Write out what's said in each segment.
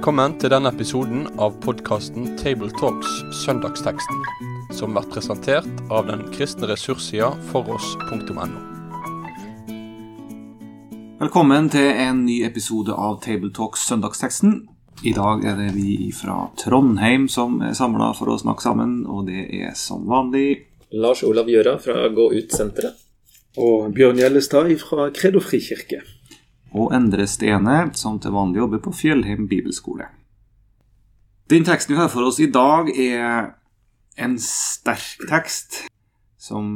Velkommen til denne episoden av podkasten Tabletalks Søndagsteksten, som blir presentert av den kristne ressurssida foross.no. Velkommen til en ny episode av Tabletalks Søndagsteksten. I dag er det vi fra Trondheim som er samla for å snakke sammen, og det er som vanlig Lars Olav Gjøra fra Gå ut-senteret. Og Bjørn Gjellestad fra Kredofri frikirke. Og Endre Stene, som til vanlig jobber på Fjellheim bibelskole. Den teksten vi har for oss i dag, er en sterk tekst som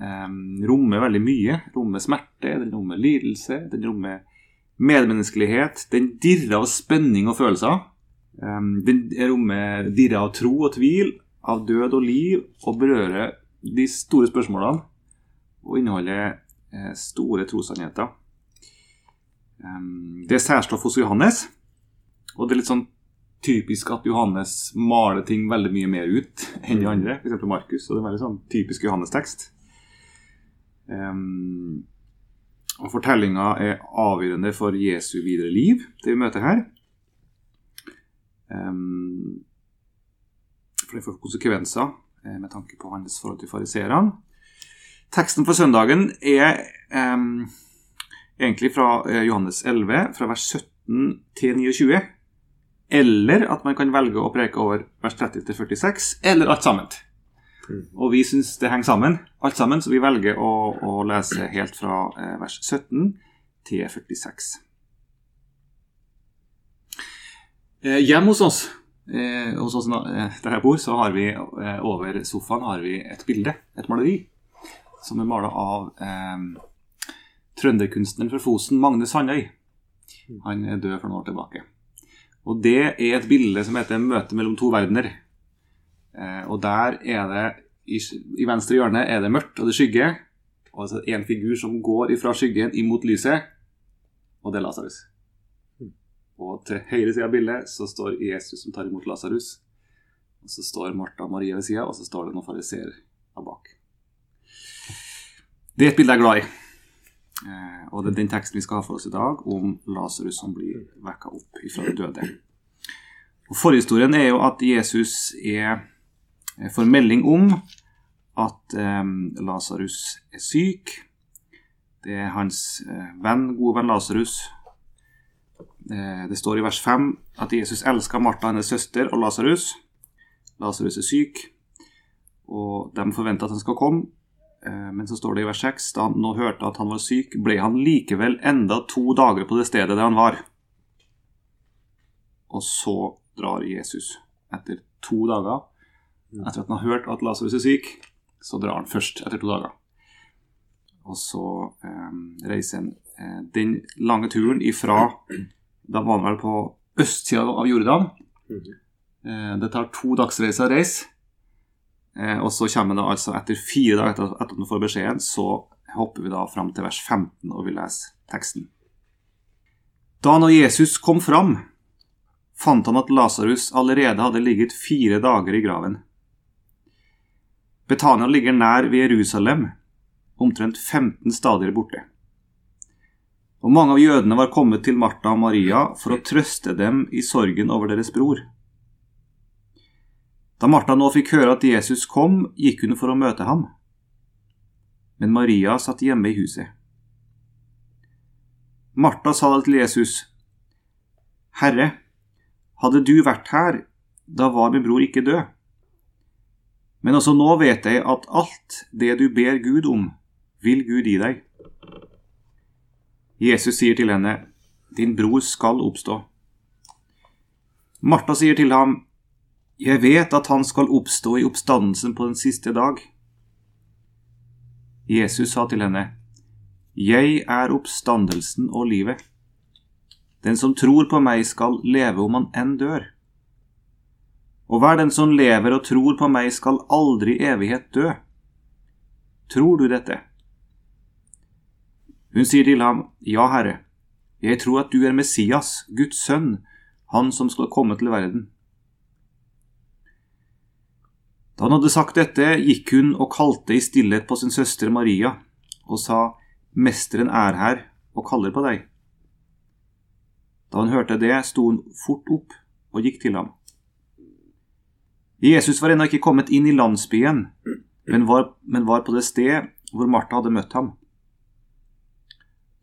eh, rommer veldig mye. Rommer smerte, den rommer lidelse, den rommer medmenneskelighet. Den dirrer av spenning og følelser. Eh, den rommer dirrer av tro og tvil, av død og liv, og berører de store spørsmålene og inneholder eh, store trossannheter. Det er særstoff hos Johannes. Og det er litt sånn typisk at Johannes maler ting veldig mye mer ut enn de andre. F.eks. Markus. Og det er veldig sånn typisk Johannes-tekst. Um, og fortellinga er avgjørende for Jesu videre liv, det vi møter her. Um, for det får konsekvenser eh, med tanke på hans forhold til fariseerne. Teksten for søndagen er um, egentlig fra eh, Johannes 11, fra vers 17 til 29. Eller at man kan velge å preke over vers 30 til 46, eller alt sammen. Og vi syns det henger sammen, alt sammen, så vi velger å, å lese helt fra eh, vers 17 til 46. Eh, hjemme hos oss, eh, hos oss eh, der jeg bor, så har vi over sofaen har vi et bilde, et maleri, som er mala av trønderkunstneren fra Fosen, Magne Sandøy. Han er død for noen år tilbake. Og det er et bilde som heter 'Møte mellom to verdener'. Eh, og der er det i, i venstre hjørne er det mørkt, og det skygger. Og det er en figur som går ifra skyggen imot lyset, og det er Lasarus. Og til høyre side av bildet så står Jesus som tar imot Lasarus. Og så står Martha og Maria ved sida, og så står det noen fariseere bak. Det er et bilde jeg er glad i. Eh, og det er den teksten vi skal ha for oss i dag, om Lasarus som blir vekka opp fra de døde. Og Forhistorien er jo at Jesus er, får melding om at eh, Lasarus er syk. Det er hans eh, venn, gode venn Lasarus. Eh, det står i vers 5 at Jesus elsker Martha, hennes søster, og Lasarus. Lasarus er syk, og de forventer at han skal komme. Eh, Men så står det i vers 6 da han nå hørte at han var syk, ble han likevel enda to dager på det stedet der han var. Og så drar Jesus etter to dager. Etter at han har hørt at Lasarus er syk, så drar han først etter to dager. Og så eh, reiser han eh, den lange turen ifra Da var han vel på østsida av Jordan. Eh, det tar to dagsreiser å reise. Eh, og så kommer det altså etter fire dager etter at du får beskjeden, så hopper vi da fram til vers 15 og vi leser teksten. Da når Jesus kom fram, fant han at Lasarus allerede hadde ligget fire dager i graven. Betania ligger nær ved Jerusalem, omtrent 15 stadier borte. Og mange av jødene var kommet til Martha og Maria for å trøste dem i sorgen over deres bror. Da Martha nå fikk høre at Jesus kom, gikk hun for å møte ham. Men Maria satt hjemme i huset. Martha sa da til Jesus, Herre, hadde du vært her, da var min bror ikke død. Men også nå vet jeg at alt det du ber Gud om, vil Gud gi deg. Jesus sier til henne, Din bror skal oppstå. Martha sier til ham, jeg vet at han skal oppstå i oppstandelsen på den siste dag. Jesus sa til henne, Jeg er oppstandelsen og livet. Den som tror på meg skal leve om han enn dør. Og hver den som lever og tror på meg skal aldri i evighet dø. Tror du dette? Hun sier til ham, Ja, Herre, jeg tror at du er Messias, Guds sønn, han som skal komme til verden. Da han hadde sagt dette, gikk hun og kalte i stillhet på sin søster Maria og sa, Mesteren er her og kaller på deg. Da hun hørte det, sto hun fort opp og gikk til ham. Jesus var ennå ikke kommet inn i landsbyen, men var, men var på det sted hvor Martha hadde møtt ham.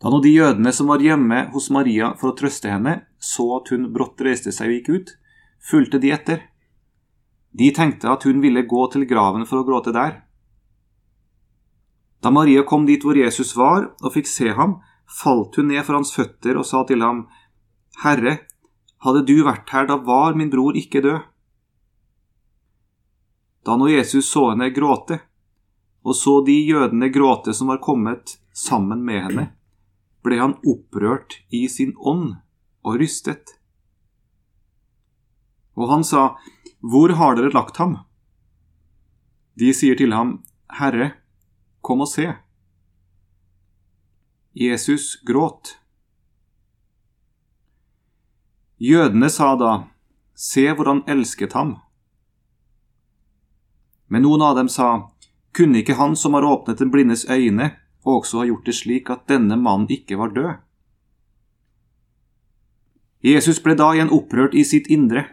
Da nå de jødene som var hjemme hos Maria for å trøste henne, så at hun brått reiste seg og gikk ut, fulgte de etter. De tenkte at hun ville gå til graven for å gråte der. Da Maria kom dit hvor Jesus var og fikk se ham, falt hun ned for hans føtter og sa til ham, Herre, hadde du vært her, da var min bror ikke død. Da nå Jesus så henne gråte, og så de jødene gråte som var kommet sammen med henne, ble han opprørt i sin ånd og rystet. Og han sa, Hvor har dere lagt ham? De sier til ham, Herre, kom og se. Jesus gråt. Jødene sa da, Se hvor han elsket ham. Men noen av dem sa, Kunne ikke han som har åpnet den blindes øyne, også ha gjort det slik at denne mannen ikke var død? Jesus ble da igjen opprørt i sitt indre.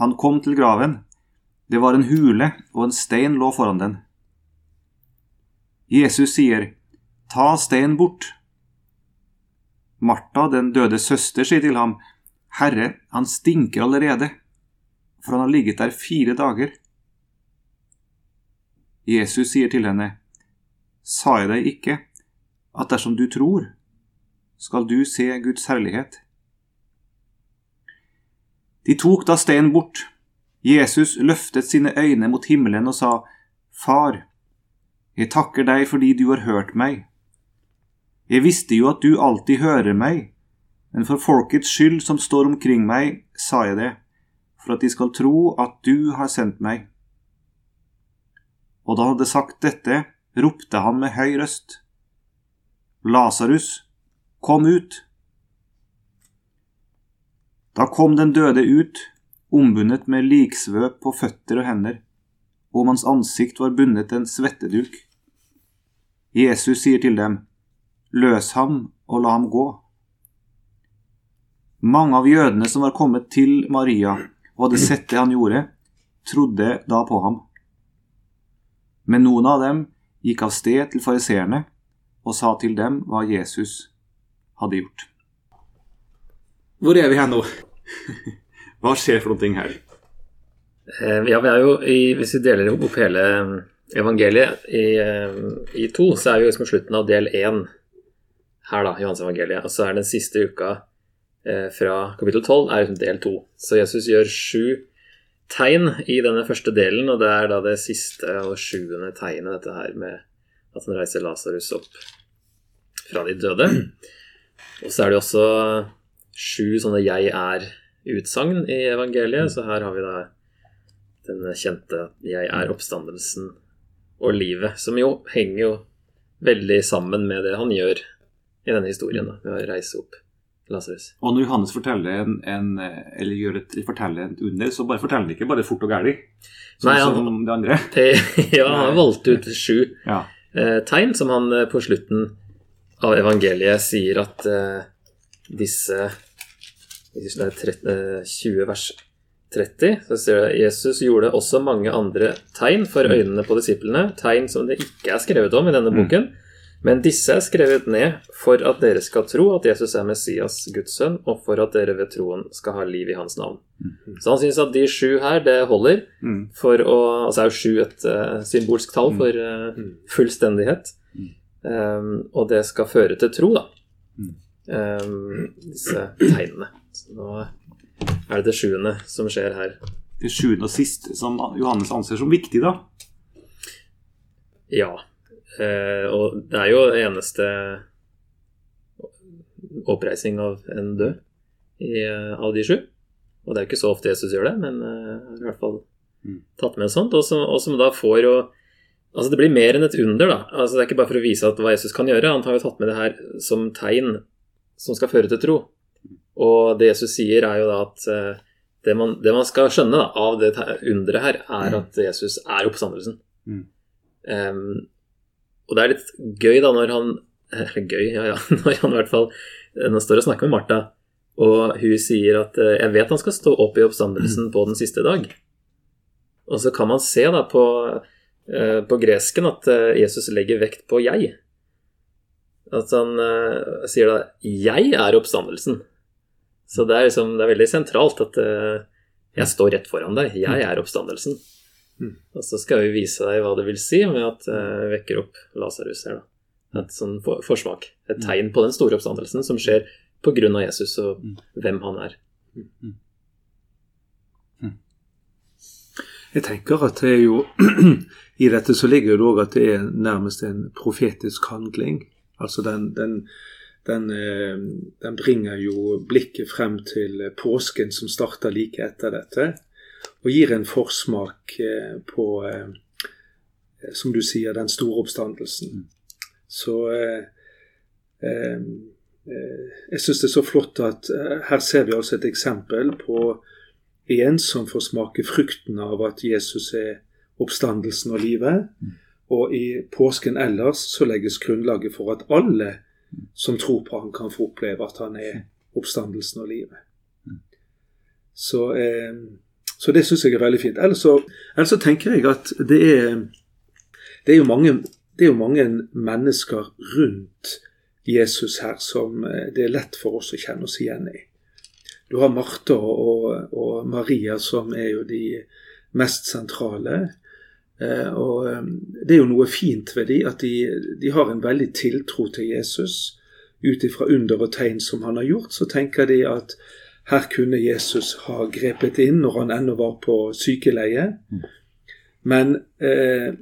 Han kom til graven. Det var en hule, og en stein lå foran den. Jesus sier, Ta steinen bort. Martha, den døde søster, sier til ham, Herre, han stinker allerede, for han har ligget der fire dager. Jesus sier til henne, Sa jeg deg ikke at dersom du tror, skal du se Guds herlighet? De tok da steinen bort. Jesus løftet sine øyne mot himmelen og sa, Far, jeg takker deg fordi du har hørt meg. Jeg visste jo at du alltid hører meg, men for folkets skyld som står omkring meg, sa jeg det, for at de skal tro at du har sendt meg. Og da han hadde sagt dette, ropte han med høy røst. Lasarus, kom ut! Da kom den døde ut, ombundet med liksvøp på føtter og hender, og om hans ansikt var bundet en svetteduk. Jesus sier til dem, Løs ham og la ham gå. Mange av jødene som var kommet til Maria og hadde sett det han gjorde, trodde da på ham. Men noen av dem gikk av sted til fariseerne og sa til dem hva Jesus hadde gjort. Hvor er vi her nå? Hva skjer for noen ting her? Eh, Ja, vi er jo i, Hvis vi deler opp hele eh, evangeliet i, eh, i to, så er vi liksom i slutten av del én her, da, Johans evangeliet. Og så er den siste uka fra kapittel 12 er liksom del to. Så Jesus gjør sju tegn i denne første delen, og det er da det siste og sjuende tegnet, dette her med at han reiser Lasarus opp fra de døde. Og så er det også sju sånne 'jeg er'-utsagn i evangeliet, så her har vi da den kjente 'jeg er oppstandelsen og livet', som jo henger jo veldig sammen med det han gjør i denne historien, da, ved å reise opp Lasarus. Og når Johannes forteller, en, en, eller gjør et, forteller et under, så bare forteller han ikke bare fort og gærlig, sånn han- som de andre. ja, han har valgt ut sju Ja. eh, tegn som han eh, på slutten av evangeliet sier at eh, disse hvis det er tret- eh, 20 vers 30, så sier det Jesus gjorde også mange andre tegn for øynene på disiplene, tegn som det ikke er skrevet om i denne boken, men disse er skrevet ned for at dere skal tro at Jesus er Messias, Guds sønn, og for at dere ved troen skal ha liv i hans navn. Så han syns at de sju her, det holder Mm. for å Altså er jo sju et uh, symbolsk tall for uh, fullstendighet. Um, og det skal føre til tro, da. Um, disse tegnene. Så nå er det det sjuende som skjer her. Det sjuende og siste som Johannes anser som viktig, da. Ja. Eh, og det er jo eneste oppreising av en død i, eh, av de sju. Og det er jo ikke så ofte Jesus gjør det, men uh, i hvert fall Mm. tatt med sånt. Og som, og som da får jo Altså det blir mer enn et under, da. Altså Det er ikke bare for å vise at hva Jesus kan gjøre. Han har jo tatt med det her som tegn som skal føre til tro. Og det Jesus sier, er jo da at eh, det man, det man skal skjønne da, av det underet her, er at Jesus er oppstandelsen. Mm. Um, og det er litt gøy da når han Eller gøy, ja ja. Når han i hvert fall Når han står og snakker med Martha, Og hun sier at eh, 'jeg vet han skal stå opp i oppstandelsen på den siste dag'. Og så kan man se da på, eh, på gresken at eh, Jesus legger vekt på 'jeg'. At han uh, sier da 'jeg er oppstandelsen'. Så det er, liksom, det er veldig sentralt at uh, jeg står rett foran deg. Jeg er oppstandelsen. Mm. Og så skal vi vise deg hva det vil si med at jeg vekker opp Lasarus her. da. Et sånn for, forsmak. Et tegn på den store oppstandelsen som skjer pga. Jesus og Mm. hvem han er. Jeg tenker at det er jo I dette så ligger det òg at det er nærmest en profetisk handling. Altså den, den, den, eh, den bringer jo blikket frem til påsken som starter like etter dette, og gir en forsmak eh, på, eh, som du sier, den store oppstandelsen. Så eh, eh, jeg syns det er så flott at her ser vi altså et eksempel på en som får smake frukten av at Jesus er oppstandelsen og livet. Og i påsken ellers så legges grunnlaget for at alle som tror på han kan få oppleve at han er oppstandelsen og livet. Så, eh, så det syns jeg er veldig fint. Ellers så, ellers så tenker jeg at det er, det er jo mange det er jo mange mennesker rundt Jesus her som eh, det er lett for oss å kjenne oss igjen i. Du har Martha og, og Maria som er jo de mest sentrale. Eh, og eh, Det er jo noe fint ved de, at de, de har en veldig tiltro til Jesus. Ut ifra under og tegn som han har gjort, så tenker de at her kunne Jesus ha grepet inn når han ennå var på sykeleie. Men eh,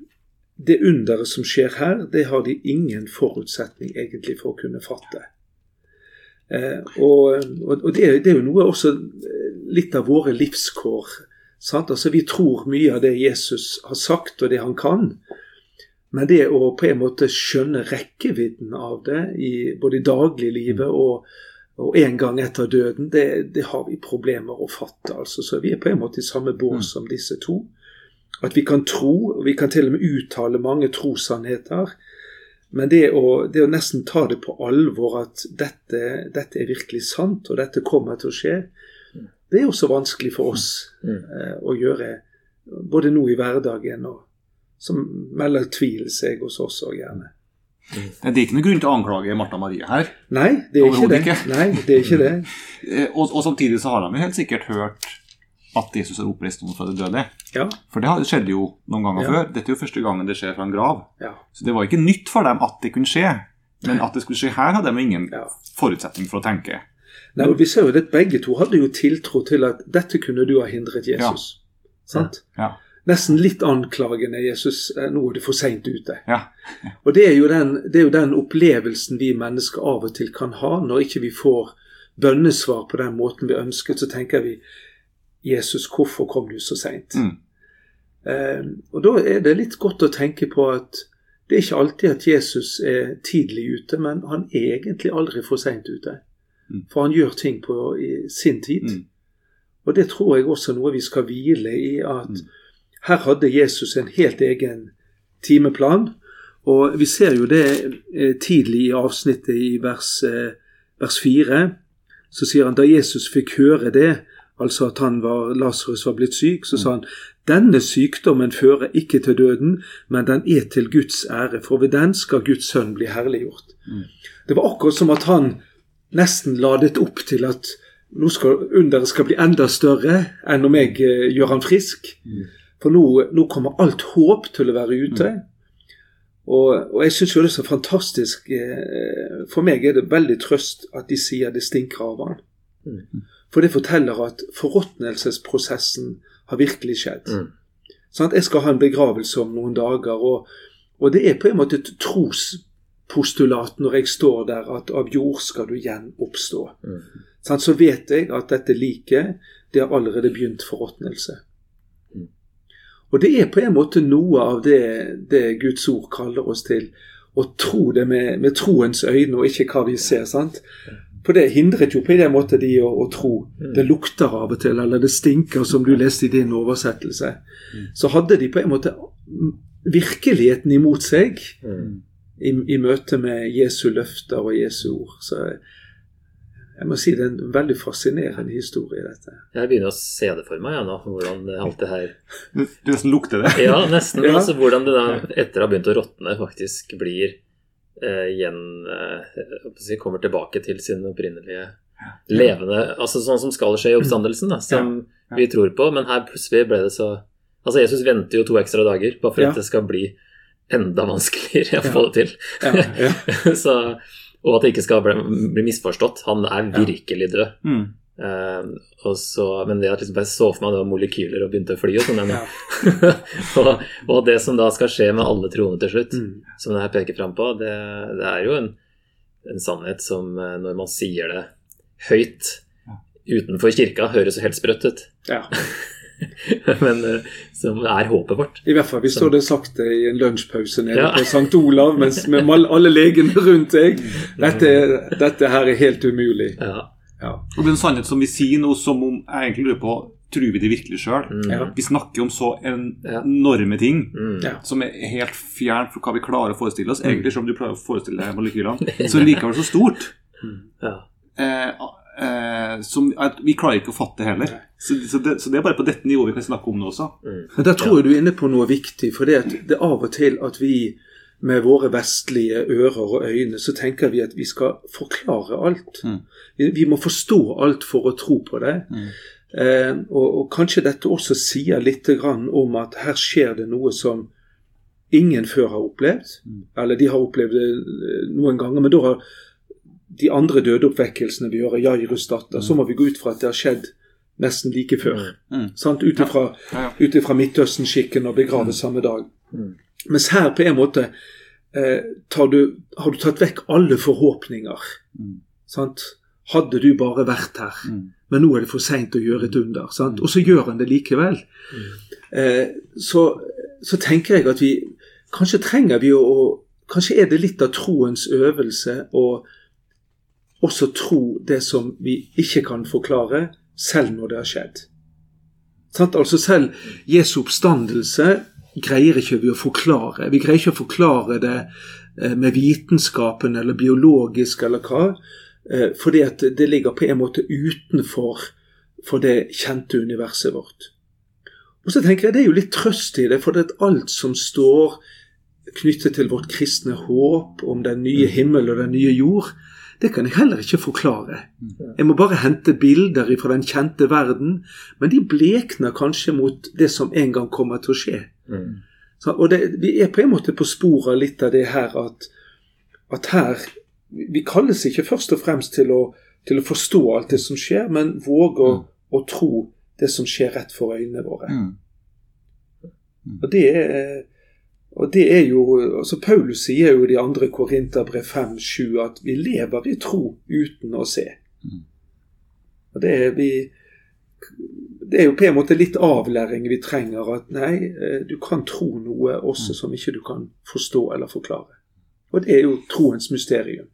det underet som skjer her, det har de ingen forutsetning egentlig for å kunne fatte. Eh, og og det, det er jo noe også eh, litt av våre livskår. Sant? Altså Vi tror mye av det Jesus har sagt og det han kan. Men det å på en måte skjønne rekkevidden av det i både i dagliglivet og, og en gang etter døden, det, det har vi problemer å fatte. altså. Så vi er på en måte i samme bås som disse to. At vi kan tro, og vi kan til og med uttale mange trossannheter. Men det å, det å nesten ta det på alvor at dette, dette er virkelig sant, og dette kommer til å skje, det er også vanskelig for oss Mm. eh, å gjøre. Både nå i hverdagen og som melder tvil seg hos oss òg gjerne. Det er ikke noen grunn til å anklage Martha Marie her. Nei, det er ikke det. ikke. Nei, det er ikke det. Eh, Og, og samtidig så har de jo helt sikkert hørt at Jesus er oppreist noen fra de døde. Ja, For det skjedde jo noen ganger Ja. før. Dette er jo første gangen det skjer fra en grav. ja, Så det var ikke nytt for dem at det kunne skje. Men at det skulle skje her, hadde de ingen forutsetning for å tenke. Nei, og vi ser jo det, Begge to hadde jo tiltro til at dette kunne du ha hindret Jesus. Sant? Ja. Nesten litt anklagende Jesus. eh, Nå er det for seint ute. Ja. Og det er, den, det er jo den opplevelsen vi mennesker av og til kan ha når ikke vi får bønnesvar på den måten vi ønsket. Så tenker vi Jesus, hvorfor kom du så seint? Mm. Eh, og da er det litt godt å tenke på at det er ikke alltid at Jesus er tidlig ute, men han er egentlig aldri for seint ute. Mm. For han gjør ting på i sin tid. Mm. Og det tror jeg også er noe vi skal hvile i, at Mm. her hadde Jesus en helt egen timeplan. Og vi ser jo det eh, tidlig i avsnittet i vers, eh, vers 4. Så sier han da Jesus fikk høre det, altså at han var, Lasarus var blitt syk, så sa han denne sykdommen fører ikke til døden, men den er til Guds ære, for ved den skal Guds sønn bli herliggjort. Mm. Det var akkurat som at han nesten ladet opp til at nå skal underet skal bli enda større enn om jeg eh, gjør han frisk. For nå, nå kommer alt håp til å være ute. Og, og jeg syns jo det er så fantastisk eh, For meg er det veldig trøst at de sier det stinker av han. Mm. For det forteller at forråtnelsesprosessen har virkelig skjedd. Mm. Sånn at jeg skal ha en begravelse om noen dager, og, og det er på en måte et trospostulat når jeg står der, at av jord skal du igjen oppstå. Mm. Så vet jeg at dette liket, det har allerede begynt forråtnelse. Mm. Og det er på en måte noe av det, det Guds ord kaller oss til. Å tro det med, med troens øyne, og ikke hva vi ser. sant? For det hindret jo på en måte de å, å tro. Det lukter av og til, eller det stinker, som du leste i din oversettelse. Så hadde de på en måte virkeligheten imot seg Mm. I, i møte med Jesu løfter og Jesu ord. Så Jeg må si det er en veldig fascinerende historie, dette. Jeg begynner å se det for meg, jeg nå. Hvordan alt det her Du, du nesten lukter det. Ja, nesten. Ja. Altså, hvordan det da, etter å ha begynt å råtne, faktisk blir eh, igjen eh, Kommer tilbake til sin opprinnelige levende Altså sånn som skal skje i oppstandelsen, da, som Ja. Ja. vi tror på. Men her plutselig ble det så Altså, Jesus venter jo to ekstra dager bare for Ja. at det skal bli enda vanskeligere å få det til. Ja, ja. så, og at det ikke skal bli, bli misforstått. Han er virkelig død. Mm. Uh, så, men det at liksom jeg så for meg det var molekyler og begynte å fly og sånn Ja. og, og det som da skal skje med alle troende til slutt, Mm. som det her peker fram på, det, det er jo en, en sannhet som eh, når man sier det høyt utenfor kirka, høres jo helt sprøtt ut. ja. men eh, som er håpet vårt. I hvert fall hvis du hadde sagt det i en lunsjpause nede Ja. på St. Olav mens med alle legene rundt deg. Dette, dette her er helt umulig. Ja. Ja. Og det er en sannhet som vi sier noe som om jeg egentlig lurer på Tror vi det virkelig sjøl? Mm. Ja. Vi snakker om så enorme ting Mm. Som er helt fjernt fra hva vi klarer å forestille oss. Egentlig, som du klarer å forestille deg molekylene. Så likevel så stort. Ja. Eh, eh, som at vi klarer ikke å fatte heller. Så, så, det, så det er bare på dette nivået vi kan snakke om det også. Men Der tror jeg du er inne på noe viktig. For det, at det er av og til at vi med våre vestlige ører og øyne så tenker vi at vi skal forklare alt. Mm. Vi, vi må forstå alt for å tro på det. Mm. Eh, og, og kanskje dette også sier litt grann om at her skjer det noe som ingen før har opplevd. Mm. Eller de har opplevd det eh, noen ganger, men da har de andre dødeoppvekkelsene vi gjør, Jairus datter, så må vi gå ut fra at det har skjedd nesten like før. Mm. Sant? Ut ifra Ja, ja. ut ifra Midtøsten-skikken og begraves samme dag. Mm. Mens her på en måte eh, tar du, har du tatt vekk alle forhåpninger. Mm. Sant? Hadde du bare vært her. Mm. Men nå er det for seint å gjøre et under. Sant? Og så gjør han det likevel. Eh, så, så tenker jeg at vi Kanskje trenger vi å å- Kanskje er det litt av troens øvelse å også tro det som vi ikke kan forklare, selv når det har skjedd. Sant? Altså Selv Jesu oppstandelse greier ikke vi å forklare. Vi greier ikke å forklare det eh, med vitenskapen eller biologisk eller hva, eh, fordi at det ligger på en måte utenfor for det kjente universet vårt. Og så tenker jeg Det er jo litt trøst i det, for det er alt som står knyttet til vårt kristne håp om den nye himmel og den nye jord, det kan jeg heller ikke forklare. Jeg må bare hente bilder fra den kjente verden, men de blekner kanskje mot det som en gang kommer til å skje. Mm. Så, og det, Vi er på en måte på sporet litt av det her at, at her Vi kalles ikke først og fremst til å, til å forstå alt det som skjer, men våge å, å tro det som skjer rett for øynene våre. Mm. Og det er, og det er jo altså Paulus sier jo i de andre Korinterbrev 5-7 at vi lever i tro uten å se. Mm. Og det er, vi, det er jo på en måte litt avlæring vi trenger. At nei, eh, du kan tro noe også som ikke du kan forstå eller forklare. Og det er jo troens mysterium.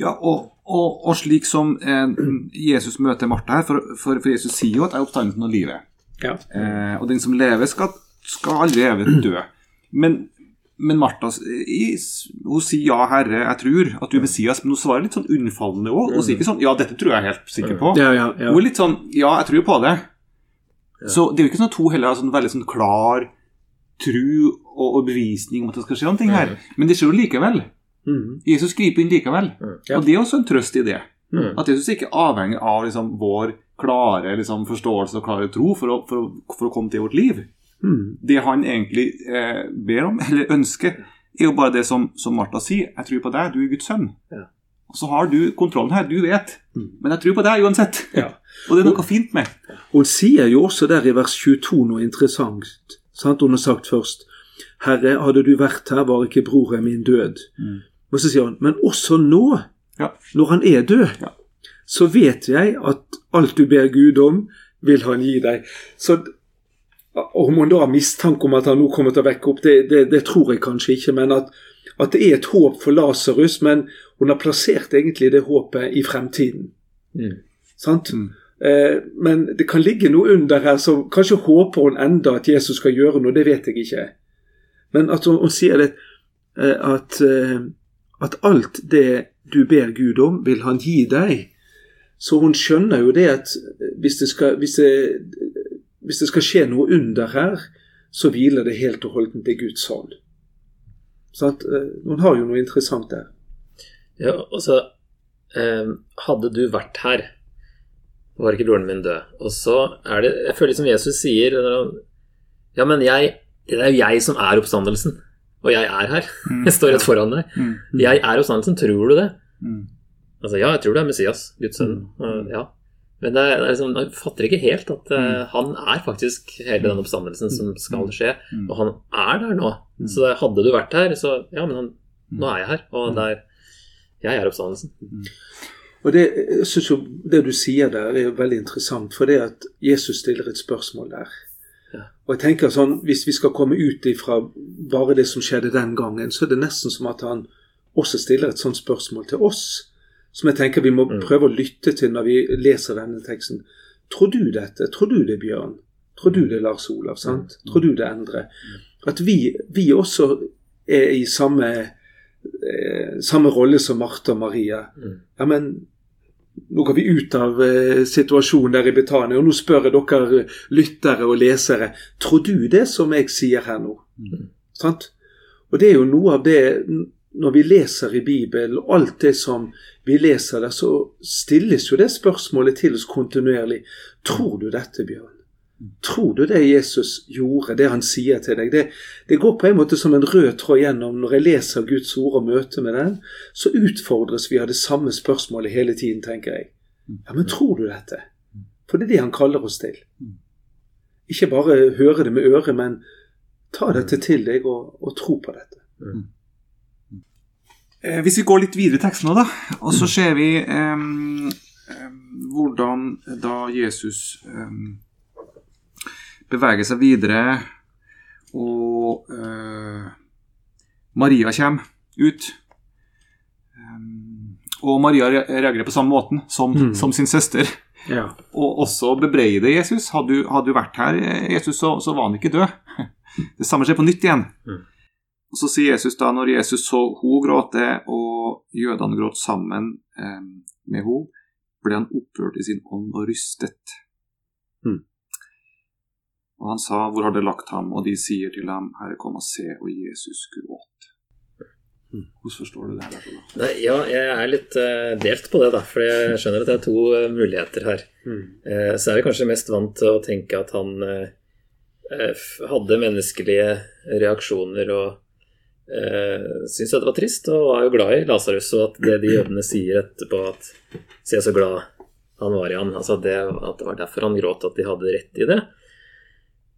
Ja, og, og, og slik som eh, Jesus møter Martha her, for, for, for Jesus sier jo at jeg er oppstandelsen av livet. Ja. Eh, og den som lever, skal, skal aldri evig dø. Men, men Martha i- hun sier ja, Herre, jeg tror at du er Messias, men hun svarer litt sånn unnfallende òg. Hun sier ikke sånn ja, dette tror jeg er helt sikker på. Ja, ja, ja. Hun er litt sånn ja, jeg tror på det. Så det er jo ikke sånn at hun heller har sånn veldig sånn klar tro og, overbevisning bevisning om at det skal skje noe her. Men det skjer jo likevel. Mhm. Jesus griper inn likevel. Og det er også en trøst i det. Mm. At Jesus ikke er avhengig av liksom, vår klare liksom, forståelse og klare tro for å, for, å, for å komme til vårt liv. Mhm. Det han egentlig eh, ber om, eller ønsker, er jo bare det som, som Martha sier. Jeg tror på deg, du er Guds sønn. Ja. Og så har du kontrollen her, du vet. Mm. Men jeg tror på deg uansett. Ja. Og det er noe fint med. Hun sier jo også der i vers 22 noe interessant. Sant? Hun har sagt først Herre, hadde du vært her, var ikke broren min død. Mm. Og så sier hun men også nå, Ja. når han er død, Ja. så vet jeg at alt du ber Gud om, vil han gi deg. Så om hun da har mistanke om at han nå kommer til å vekke opp, det, det, det tror jeg kanskje ikke. Men at, at det er et håp for Lasarus, men hun har plassert egentlig det håpet i fremtiden. Mm. Sant? Mm. Eh, men det kan ligge noe under her, så kanskje håper hun enda at Jesus skal gjøre noe, det vet jeg ikke. Men at hun, hun sier det eh, at, eh, at alt det du ber Gud om, vil han gi deg. Så hun skjønner jo det at hvis det skal, hvis det, hvis det skal skje noe under her, så hviler det helt og holdent i Guds hånd. Sant? at, eh, har jo noe interessant der. Ja, altså eh, Hadde du vært her, var ikke broren min død. Og så er det Jeg føler som Jesus sier Ja, men jeg Det er jo jeg som er oppstandelsen. Og jeg er her. Jeg står rett foran deg. Mm. Jeg er oppstandelsen. Tror du det? Mm. Altså, ja, jeg tror det er Messias, Guds sønn. Ja. Men det er, liksom, jeg fatter ikke helt at uh, han er faktisk hele den oppstandelsen som skal skje. Mm. Og han er der nå. Så hadde du vært her, så Ja, men han, nå er jeg her. Og det er Jeg er oppstandelsen. Og det, jeg synes jo, det du sier der, er jo veldig interessant, for det at Jesus stiller et spørsmål der. Ja. Og jeg tenker sånn, Hvis vi skal komme ut ifra bare det som skjedde den gangen, så er det nesten som at han også stiller et sånt spørsmål til oss. Som jeg tenker vi må Mm. prøve å lytte til når vi leser denne teksten. Tror du dette? Tror du det, Bjørn? Tror du det, Lars Olav? sant? Tror du det, Endre? At vi, vi også er i samme, eh, samme rolle som Martha og Maria. Mm. Ja, men nå går vi ut av eh, situasjonen der i Betania, og nå spør jeg dere lyttere og lesere Tror du det som jeg sier her nå? Sant? Og det er jo noe av det Når vi leser i Bibelen, alt det som vi leser det, så stilles jo det spørsmålet til oss kontinuerlig. Tror du dette, Bjørn? Tror du det Jesus gjorde, det han sier til deg? Det, det går på en måte som en rød tråd gjennom når jeg leser Guds ord og møter med den. Så utfordres vi av det samme spørsmålet hele tiden, tenker jeg. Ja, men tror du dette? For det er det han kaller oss til. Ikke bare høre det med øret, men ta dette til deg og, og tro på dette. Eh, Hvis vi går litt videre i teksten nå, da, og så ser vi um, hvordan da Jesus um, beveger seg videre, og uh, Maria kommer ut. Um, og Maria reagerer på samme måten som, Mm. som sin søster, Ja. og også bebreider Jesus. Hadde du, hadde du vært her, eh, Jesus, så, så var han ikke død. Det samme skjer på nytt igjen. Mm. Og Så sier Jesus da, når Jesus så hun gråte, og jødene gråt sammen eh, med henne, ble han opprørt i sin ånd og rystet. Mm. Og han sa, hvor har dere lagt ham? Og de sier til ham, Herre, kom og se, og Jesus gråt. Mm. Hvordan forstår du det? her? Nei, ja, jeg er litt uh, delt på det, da. For jeg skjønner at det er to uh, muligheter her. Mm. Uh, så er vi kanskje mest vant til å tenke at han f- hadde menneskelige reaksjoner og eh, syntes det var trist, og var jo glad i Lasarus. Og at det de jødene sier etterpå, at Se så glad han var i han, altså det, at det var derfor han gråt, at de hadde rett i det.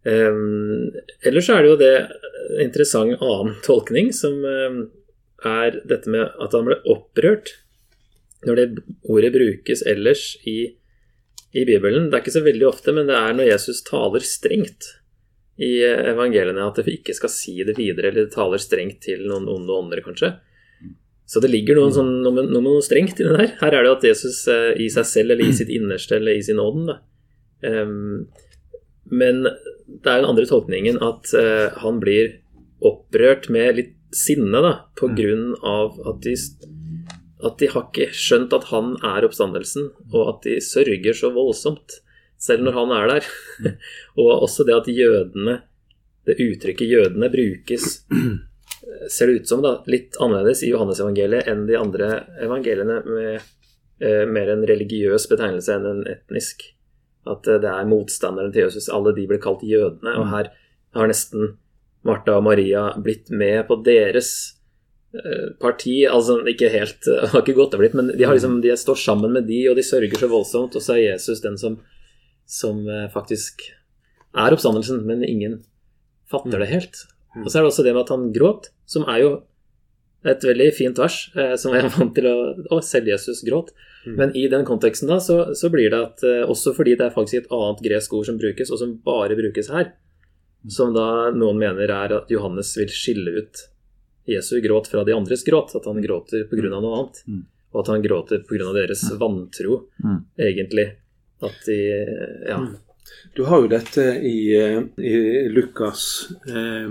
Um, ellers er det jo det en interessant annen tolkning, som um, er dette med at han ble opprørt. Når det ordet brukes ellers i, i Bibelen, det er ikke så veldig ofte, men det er når Jesus taler strengt i eh, evangeliene, at vi ikke skal si det videre, eller det taler strengt til noen onde ånder, kanskje. Så det ligger noe, sånn, noe, noe, noe strengt i det der. Her er det at Jesus eh, i seg selv, eller i sitt innerste, eller i sin ånd, da. Um, men det er den andre tolkningen at uh, han blir opprørt med litt sinne, da, på grunn av at de, at de har ikke skjønt at han er oppstandelsen, og at de sørger så voldsomt, selv når han er der. og også det at jødene, det uttrykket jødene brukes, eh, ser det ut som da, litt annerledes i Johannesevangeliet enn de andre evangeliene med eh, mer en religiøs betegnelse enn en etnisk. At eh, det er motstanderen til Jesus. Alle de blir kalt jødene. Og her har nesten Martha og Maria blitt med på deres eh, parti. Altså ikke helt har ikke gått og blitt, men de, har liksom, de står sammen med de, og de sørger så voldsomt. Og så er Jesus den som, som eh, faktisk er oppstandelsen, men ingen fatter det helt. Og så er det også det med at han gråt, som er jo et veldig fint vers, eh, som er vant til å Å, selv Jesus gråt. Men i den konteksten da, så, så blir det at eh, også fordi det er faktisk et annet gresk ord som brukes, og som bare brukes her, som da noen mener er at Johannes vil skille ut Jesu gråt fra de andres gråt, at han gråter pga. noe annet. Mm. Og at han gråter pga. deres vantro, Mm. egentlig. At de Ja. Du har jo dette i, eh, i Lukas. eh,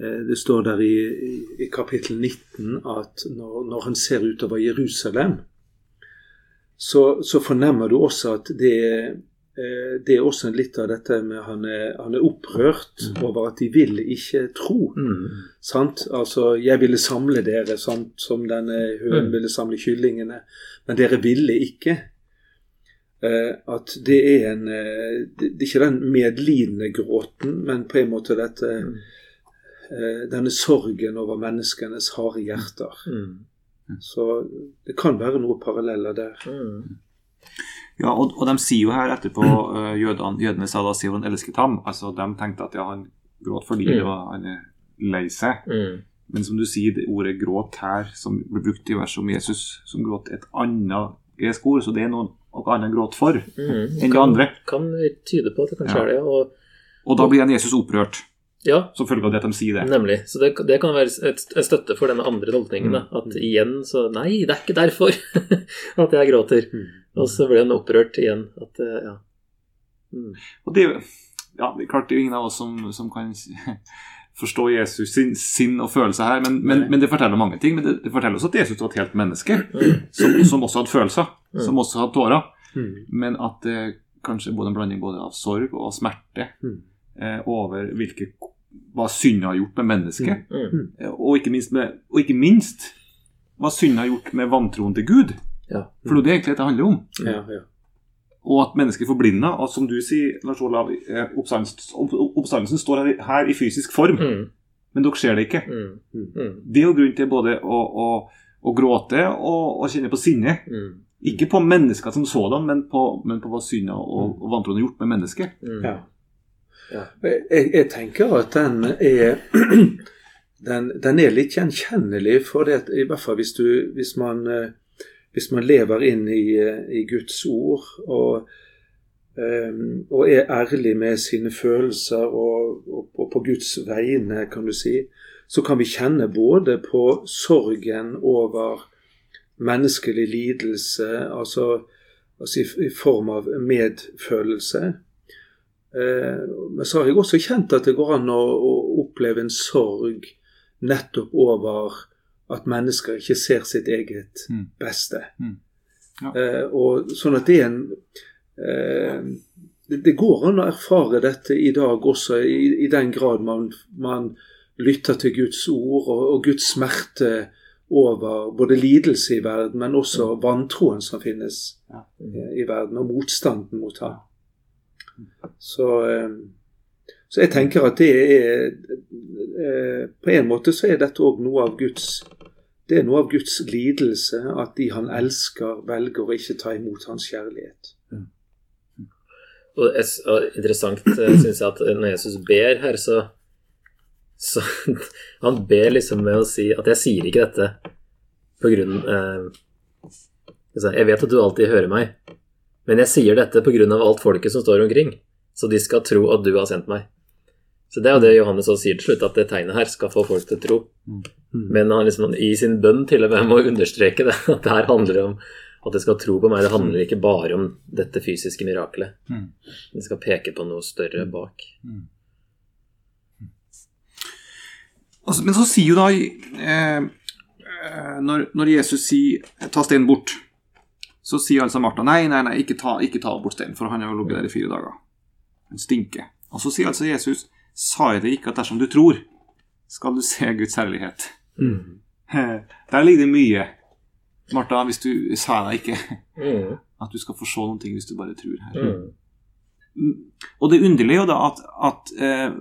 eh, Det står der i, i kapittel 19 at når, når han ser utover Jerusalem, så, så fornemmer du også at det, eh, det er også litt av dette med han er, han er opprørt over at de vil ikke tro. Mm. Sant? Altså, jeg ville samle dere sant? som denne hønen Mm. ville samle kyllingene, men dere ville ikke. Eh, at det er en eh, Det er ikke den medlidende gråten, men på en måte dette Mm. eh, Denne sorgen over menneskenes harde hjerter. Mm. Så det kan være noen paralleller der. Mm. Ja, og, og de sier jo her etterpå, uh, jødene, jødene sa da Sion elsket ham. Altså, De tenkte at ja, han gråt fordi Mm. det var, han er lei seg. Mm. Men som du sier, det ordet 'gråt' her, som blir brukt i verset om Jesus, som gråt et annet gresk ord, så det er noe, noe annet gråt for Mm. enn det andre. Kan tyde på at det kanskje Ja. er det. Og, Og da blir Jesus opprørt, ja, som følge av det at de sier det. nemlig. Så det, det kan være et, et støtte for denne andre tolkningen. Mm. At igjen så Nei, det er ikke derfor at jeg gråter. Og så ble han opprørt igjen. At eh, ja. Mm. Og det, ja, det er klart det er ingen av oss som, som kan forstå Jesus sin sinn og følelse her, men, men, men det forteller mange ting. Men det, det forteller også at Jesus var et helt menneske, som, som også hadde følelser, som også hadde tårer. Mm. Men at det kanskje både en blanding både av sorg og av smerte Mm. eh, over hvilke, hva synda har gjort med mennesket. Mm. Eh, Og, ikke minst med, og ikke minst hva synda har gjort med vantroen til Gud. For det er det egentlig det handler om. Ja, ja. Og at mennesker forblinda. Og som du sier, Lars Olav, eh, oppstandelsen, står her, i- her i fysisk form, Mm. men dere ser det ikke. Mm. Mm. Det er jo grunn til både å, å, å gråte og å kjenne på sinne. Mm. Ikke på mennesker som sådan, men på, men på hva synda og, og vantroen har gjort med mennesket. Mm. ja. Ja. Jeg, jeg tenker at den er den, den er litt gjenkjennelig, for det, i hvert fall hvis, du, hvis, man, eh, hvis man lever inn i, eh, i Guds ord og, um, og er ærlig med sine følelser og, og, og på Guds vegne, kan du si, så kan vi kjenne både på sorgen over menneskelig lidelse, altså, altså i, i form av medfølelse. Eh, men så har jeg også kjent at det går an å, å oppleve en sorg nettopp over at mennesker ikke ser sitt eget Mm. beste. Mm. Ja. Eh, og sånn at det er en eh, det, det går an å erfare dette i dag også, i, i den grad man, man lytter til Guds ord og, og Guds smerte over både lidelse i verden, men også vantroen som finnes Ja. eh, i verden, og motstanden mot ham. Så, eh, så jeg tenker at det er eh, På en måte så er dette òg noe av Guds det er noe av Guds lidelse at de han elsker, velger å ikke ta imot hans kjærlighet. Og es- og interessant syns jeg at når Jesus ber her, så, så Han ber liksom med å si at jeg sier ikke dette på grunn eh, altså, Jeg vet at du alltid hører meg, men jeg sier dette på grunn av alt folket som står omkring, så de skal tro at du har sendt meg. Så Det er jo det Johannes også sier til slutt, at det tegnet her skal få folk til å tro. Men han liksom i sin bønn til og med må understreke det, at det her handler om at det skal tro på meg. Det handler ikke bare om dette fysiske mirakelet. Mm. Det skal peke på noe større bak. Og så- Men så sier jo da eh, eh, når, når Jesus sier 'ta steinen bort', så sier altså Martha nei, nei, nei, ikke ta, ikke ta bort steinen, for han har jo ligget der i fire dager. Han stinker. Og så sier altså Jesus 'sa jeg det ikke at dersom du tror, skal du se Guds herlighet'. Der ligger det mye. Martha, hvis du sa deg ikke Mm. at du skal få se noen ting hvis du bare tror her. Mm. Og det underlige er jo da at, at uh,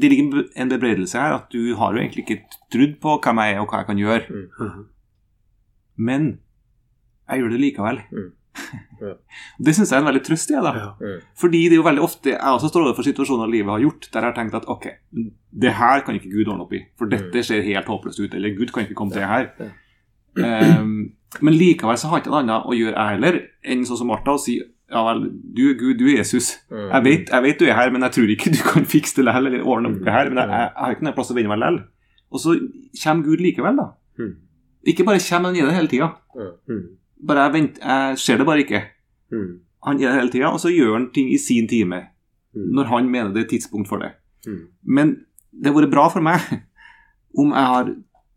det ligger en bebreidelse her, at du har jo egentlig ikke trodd på hvem jeg er og hva jeg kan gjøre. Mhm. Men jeg gjør det likevel. Mm. Det syns jeg er en veldig trøst i. da. Ja. Mm. Fordi det er jo veldig ofte jeg også står overfor situasjoner livet har gjort, der jeg har tenkt at ok, det her kan ikke Gud ordne opp i, for dette ser helt håpløst ut, eller Gud kan ikke komme til det her. Ehm, men likevel så har jeg ikke noe annet å gjøre, jeg heller, enn sånn som Martha, å si ja vel, du er Gud, du er Jesus. Mm. Jeg vet, jeg vet du er her, men jeg tror ikke du kan fikse det likevel, eller ordne opp det her. Men jeg, jeg, jeg har ikke noen plass å vende meg likevel. Og så kommer Gud likevel, da. Mm. Ikke bare kommer, han i det hele tida. Mm. Bare jeg, venter, jeg ser det bare ikke. Mm. Han er det hele tida, og så gjør han ting i sin time. Mm. Når han mener det er tidspunkt for det. Mm. Men det har vært bra for meg om jeg har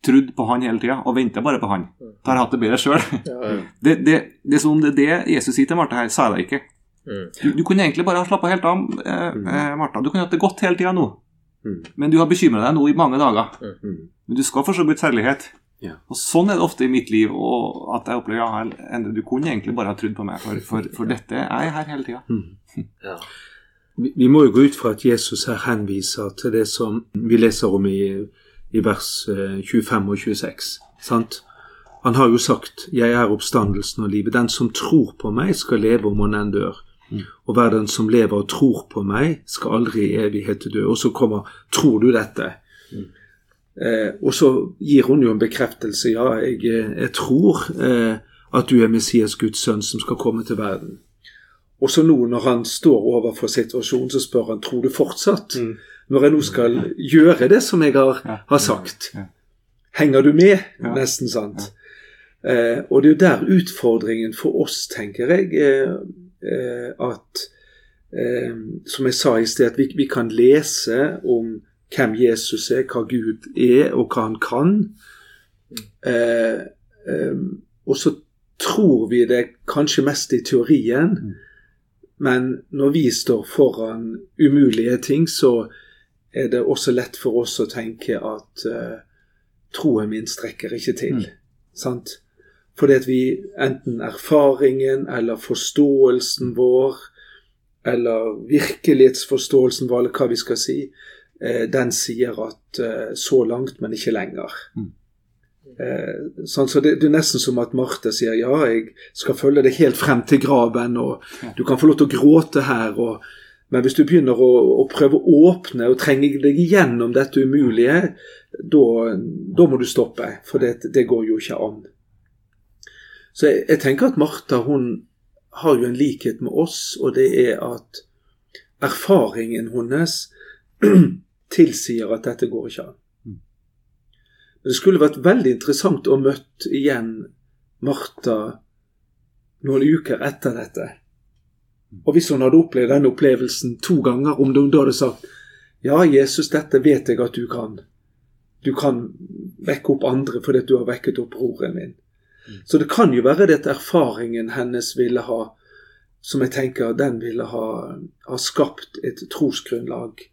trodd på han hele tida og venta bare på han. Da har jeg hatt det bedre sjøl. Ja, ja. Det, det, det er som om det det Jesus sier til Martha her, sa jeg deg ikke. Mm. Du, du kunne egentlig bare ha slappa helt av, eh, eh, Martha. Du kunne hatt det godt hele tida nå. Mm. Men du har bekymra deg nå i mange dager. Mm. Men du skal få så vidt herlighet. Ja. Og Sånn er det ofte i mitt liv. Og at jeg opplever ja, Endre, du kunne egentlig bare ha trodd på meg, for, for, for dette er jeg her hele tida. Ja. Vi vi må jo gå ut fra at Jesus her henviser til det som vi leser om i, i vers eh, 25 og 26. Sant? Han har jo sagt 'Jeg er oppstandelsen og livet'. Den som tror på meg, skal leve om han enn dør. Og hver den som lever og tror på meg, skal aldri i evighet dø. Og så kommer 'Tror du dette?' Eh, og så gir hun jo en bekreftelse. Ja, jeg, eh, jeg tror eh, at du er Messias, Guds sønn, som skal komme til verden. Og så nå når han står overfor situasjonen, så spør han tror du fortsatt. Når jeg nå skal gjøre det som jeg har, har sagt. Henger du med? Nesten sant. Eh, og det er jo der utfordringen for oss, tenker jeg, eh, eh, at Som jeg sa i sted, at vi, vi kan lese om hvem Jesus er, hva Gud er, og hva han kan. Eh, eh, og så tror vi det kanskje mest i teorien, men når vi står foran umulige ting, så er det også lett for oss å tenke at eh, troen min strekker ikke til. Sant? Fordi at vi enten erfaringen eller forståelsen vår, eller virkelighetsforståelsen vår, eller hva vi skal si, den sier at eh, så langt, men ikke lenger. Mm. Eh, sånn, så det, det er nesten som at Marte sier ja, jeg skal følge deg helt frem til graven, og du kan få lov til å gråte her. og men hvis du begynner å, å prøve å åpne og trenge deg igjennom dette umulige, da, må du stoppe. For det, det går jo ikke an. Så jeg, jeg tenker at Martha hun har jo en likhet med oss, og det er at erfaringen hennes tilsier at dette går ikke an. Men det skulle vært veldig interessant å møtt igjen Martha noen uker etter dette. Og hvis hun hadde opplevd denne opplevelsen to ganger, om hun da hadde sagt Ja, Jesus, dette vet jeg at du kan. Du kan vekke opp andre fordi du har vekket opp broren min. Så det kan jo være det erfaringen hennes ville ha Som jeg tenker den ville ha, ha skapt et trosgrunnlag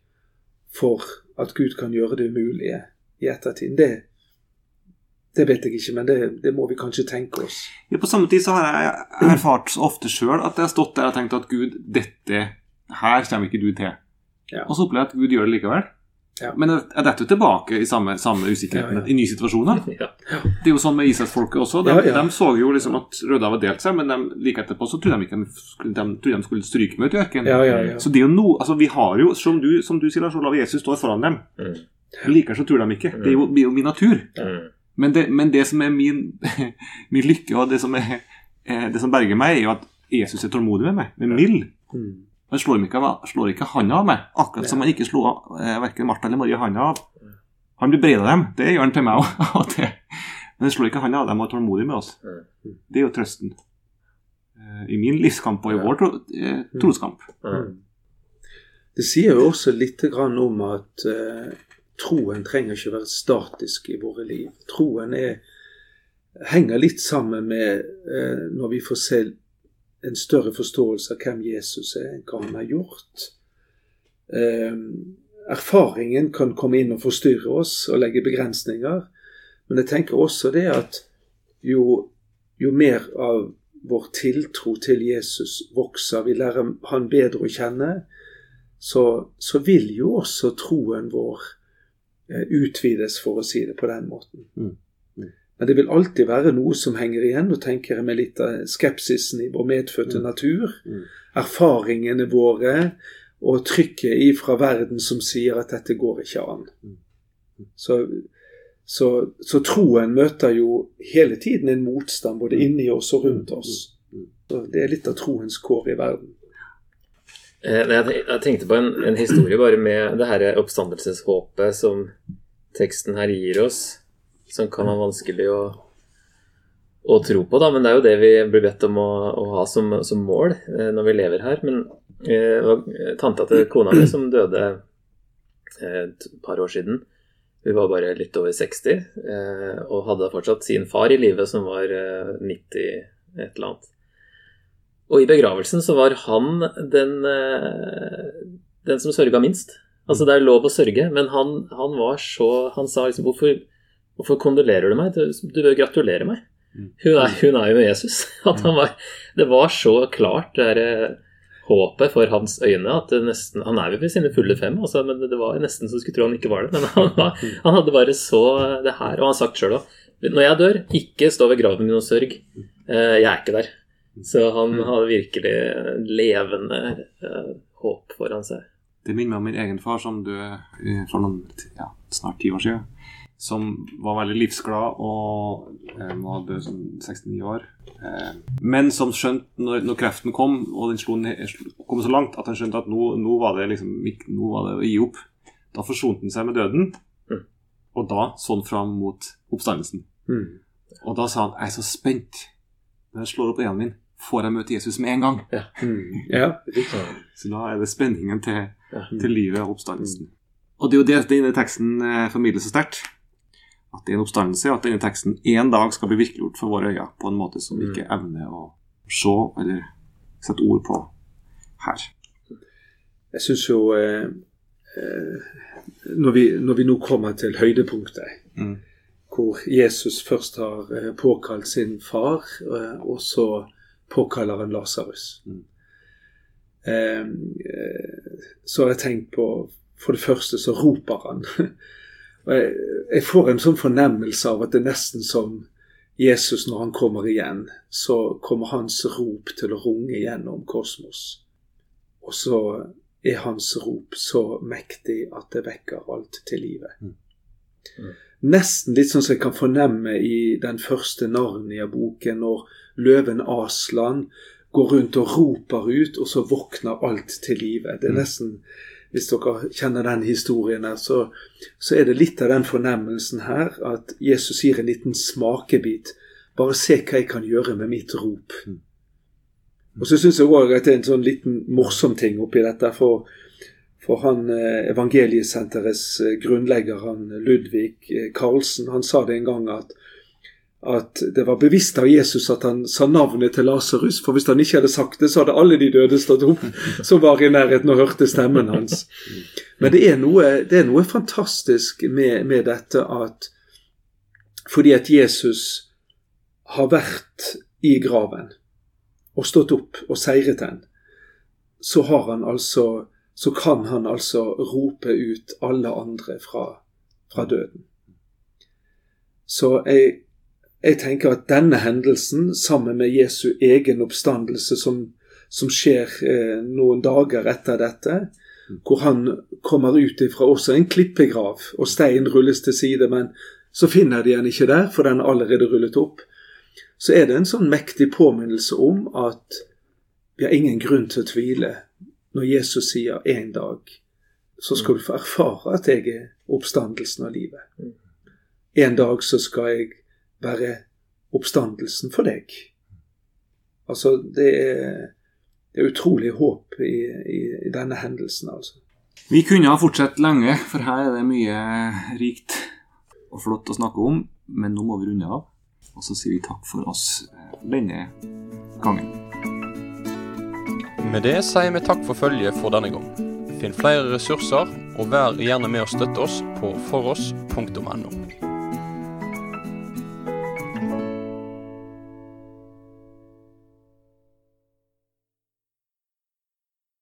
for at Gud kan gjøre det umulige i ettertid. Det, det vet jeg ikke, men det, det må vi kanskje tenke oss. Ja, på samme tid så har jeg erfart så ofte sjøl at jeg har stått der og tenkt at Gud, dette her kommer ikke du til. Ja. Og så opplever jeg at Gud gjør det likevel. Ja. Men jeg detter jo tilbake i samme, samme usikkerheten Ja, ja. i nye situasjoner. Det er jo sånn med Israelsfolket også. De, de så jo liksom at Røde var delt seg, men de, like etterpå så trodde de ikke de de, skulle stryke med ut i ørkenen. Ja, ja, ja. Så det er jo no, altså vi har jo, som du, som du sier, Lars Olav, Jesus står foran dem. Mm. Likevel så tror de ikke. Det er jo, blir jo min natur. Mm. Men det, men det som er min, min lykke, og det som, er, det som berger meg, er jo at Jesus er tålmodig med meg, med mild. Mm. Han slår ikke, slår ikke han av meg, akkurat som han ikke slo av eh, verken Martha eller Marie handa av. Han blir av dem, det gjør han til meg òg. Men han slår ikke han av og er tålmodig med oss. Mm. Det er jo trøsten. Eh, I min livskamp og i vår tro, eh, troskamp. Mm. Det sier jo også litt grann om at eh, troen trenger ikke være statisk i våre liv. Troen er, henger litt sammen med eh, når vi får se en større forståelse av hvem Jesus er, hva han har gjort. Eh, erfaringen kan komme inn og forstyrre oss og legge begrensninger. Men jeg tenker også det at jo, jo mer av vår tiltro til Jesus vokser, vi lærer han bedre å kjenne, så, så vil jo også troen vår eh, utvides, for å si det på den måten. Mm. Mm. Men det vil alltid være noe som henger igjen, og tenker jeg med litt av skepsisen i vår medfødte Mm. natur. Mm. Erfaringene våre og trykket ifra verden som sier at dette går ikke an. Mm. Så, så, så troen møter jo hele tiden en motstand, både inni oss og rundt oss. Mm. Så det er litt av troens kår i verden. Eh, jeg tenkte på en, en historie bare med det her oppstandelseshåpet som teksten her gir oss, som kan være vanskelig å, å tro på, da. Men det er jo det vi blir bedt om å, å ha som, som mål eh, når vi lever her. Men eh, tanta til kona mi som døde eh, et par år siden, Hun var bare litt over 60 eh, og hadde fortsatt sin far i live, som var eh, 90 et eller annet. Og i begravelsen så var han den, eh, den som sørga minst. Altså det er lov å sørge, men han, han var så Han sa liksom hvorfor, hvorfor kondolerer du meg? Du, du bør gratulere meg. Mm. Hun er, hun er jo Jesus. At han var, det var så klart, det derre håpet for hans øyne at nesten Han er jo ved sine fulle fem, altså, men det var nesten så skulle tro han ikke var det. Men han, var, han hadde bare så det her, og han har sagt sjøl òg Når jeg dør, ikke stå ved graven min og sørg. Eh, jeg er ikke der. Så han hadde virkelig levende eh, håp foran seg. Det minner meg om min egen far som døde eh, for noen, ja, snart ti år siden. Som var veldig livsglad og eh, var død som 69 år. Eh, men som skjønte, når, når kreften kom, og den slo ned, kom så langt at han skjønte at nå, nå, var det liksom, nå var det å gi opp. Da forsonte han seg med døden. Mm. Og da så han fram mot oppstandelsen. Mm. Og da sa han jeg er så spent. Når jeg slår opp øynene mine, får jeg møte Jesus med en gang. Mm. Ja. Så da er det spenningen til, Ja. til livet og oppstandelsen. Og det er jo det denne teksten eh, formidler så sterkt. At det er en oppstandelse, og at denne teksten en dag skal bli virkeliggjort for våre øyne på en måte som vi ikke evner å se eller sette ord på her. Jeg syns jo eh, eh, når, vi, når vi nå kommer til høydepunktet, Mm. hvor Jesus først har eh, påkalt sin far, eh, og så påkaller han Lasarus. Mm. Eh, så har jeg tenkt på For det første så roper han. og jeg, jeg får en sånn fornemmelse av at det er nesten som Jesus når han kommer igjen, så kommer hans rop til å runge gjennom kosmos. Og så er hans rop så mektig at det vekker alt til live. Mm. Mm. Nesten litt sånn som jeg kan fornemme i den første Narnia-boken, når løven Aslan går rundt og roper ut, og så våkner alt til live. Det er Mm. nesten, Hvis dere kjenner den historien, her, så, så er det litt av den fornemmelsen her at Jesus gir en liten smakebit. Bare se hva jeg kan gjøre med mitt rop. Mm. Og så syns jeg òg at det er en sånn liten morsom ting oppi dette. For, for han eh, evangeliesenterets eh, grunnlegger, han Ludvig eh, Karlsen, han sa det en gang at, at det var bevisst av Jesus at han sa navnet til Lasarus. For hvis han ikke hadde sagt det, så hadde alle de døde stått opp som var i nærheten og hørte stemmen hans. Men det er noe, det er noe fantastisk med, med dette at fordi at Jesus har vært i graven og stått opp og seiret den, så har han altså så kan han altså rope ut alle andre fra, fra døden. Så jeg, jeg tenker at denne hendelsen, sammen med Jesu egen oppstandelse, som, som skjer eh, noen dager etter dette, hvor han kommer ut ifra også en klippegrav, og stein rulles til side, men så finner de han ikke der, for den er allerede rullet opp. Så er det en sånn mektig påminnelse om at vi har ingen grunn til å tvile når Jesus sier en dag så skal du få erfare at jeg er oppstandelsen av livet. En dag så skal jeg være oppstandelsen for deg. Altså, det er, det er utrolig håp i, i, i denne hendelsen, altså. Vi kunne ha fortsatt lenge, for her er det mye rikt og flott å snakke om. Men nå må vi runde av. Og så sier vi takk for oss eh, denne gangen. Med det sier vi takk for følget for denne gang. Finn flere ressurser, og vær gjerne med å støtte oss på foross.no.